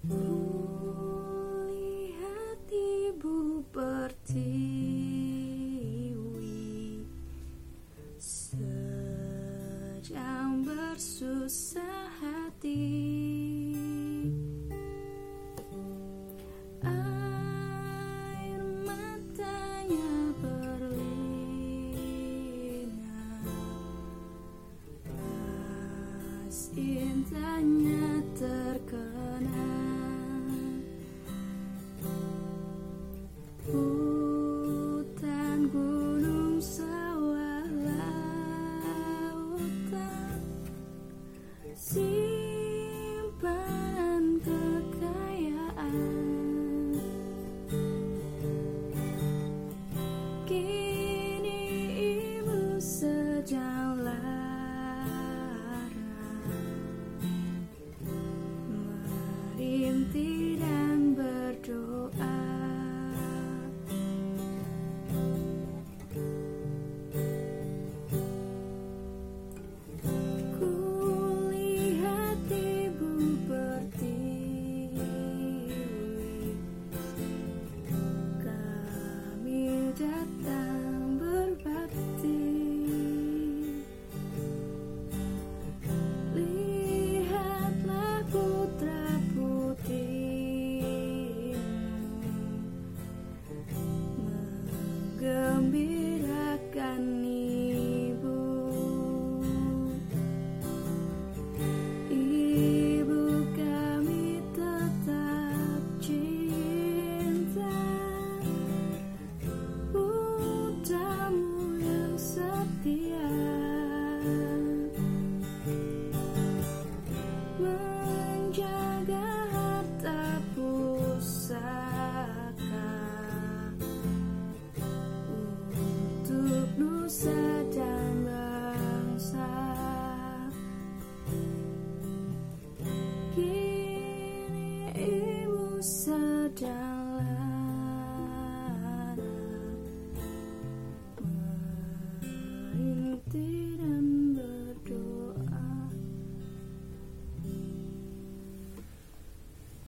Kulihat ibu pertiwi Sedang bersusah hati. Air matanya berlinang Pas indahnya terkenang Simpanan kekayaan. Kini ibu sedang lara death. Menjaga harta pusaka Untuk nusa dan bangsa. Kini ibu sedang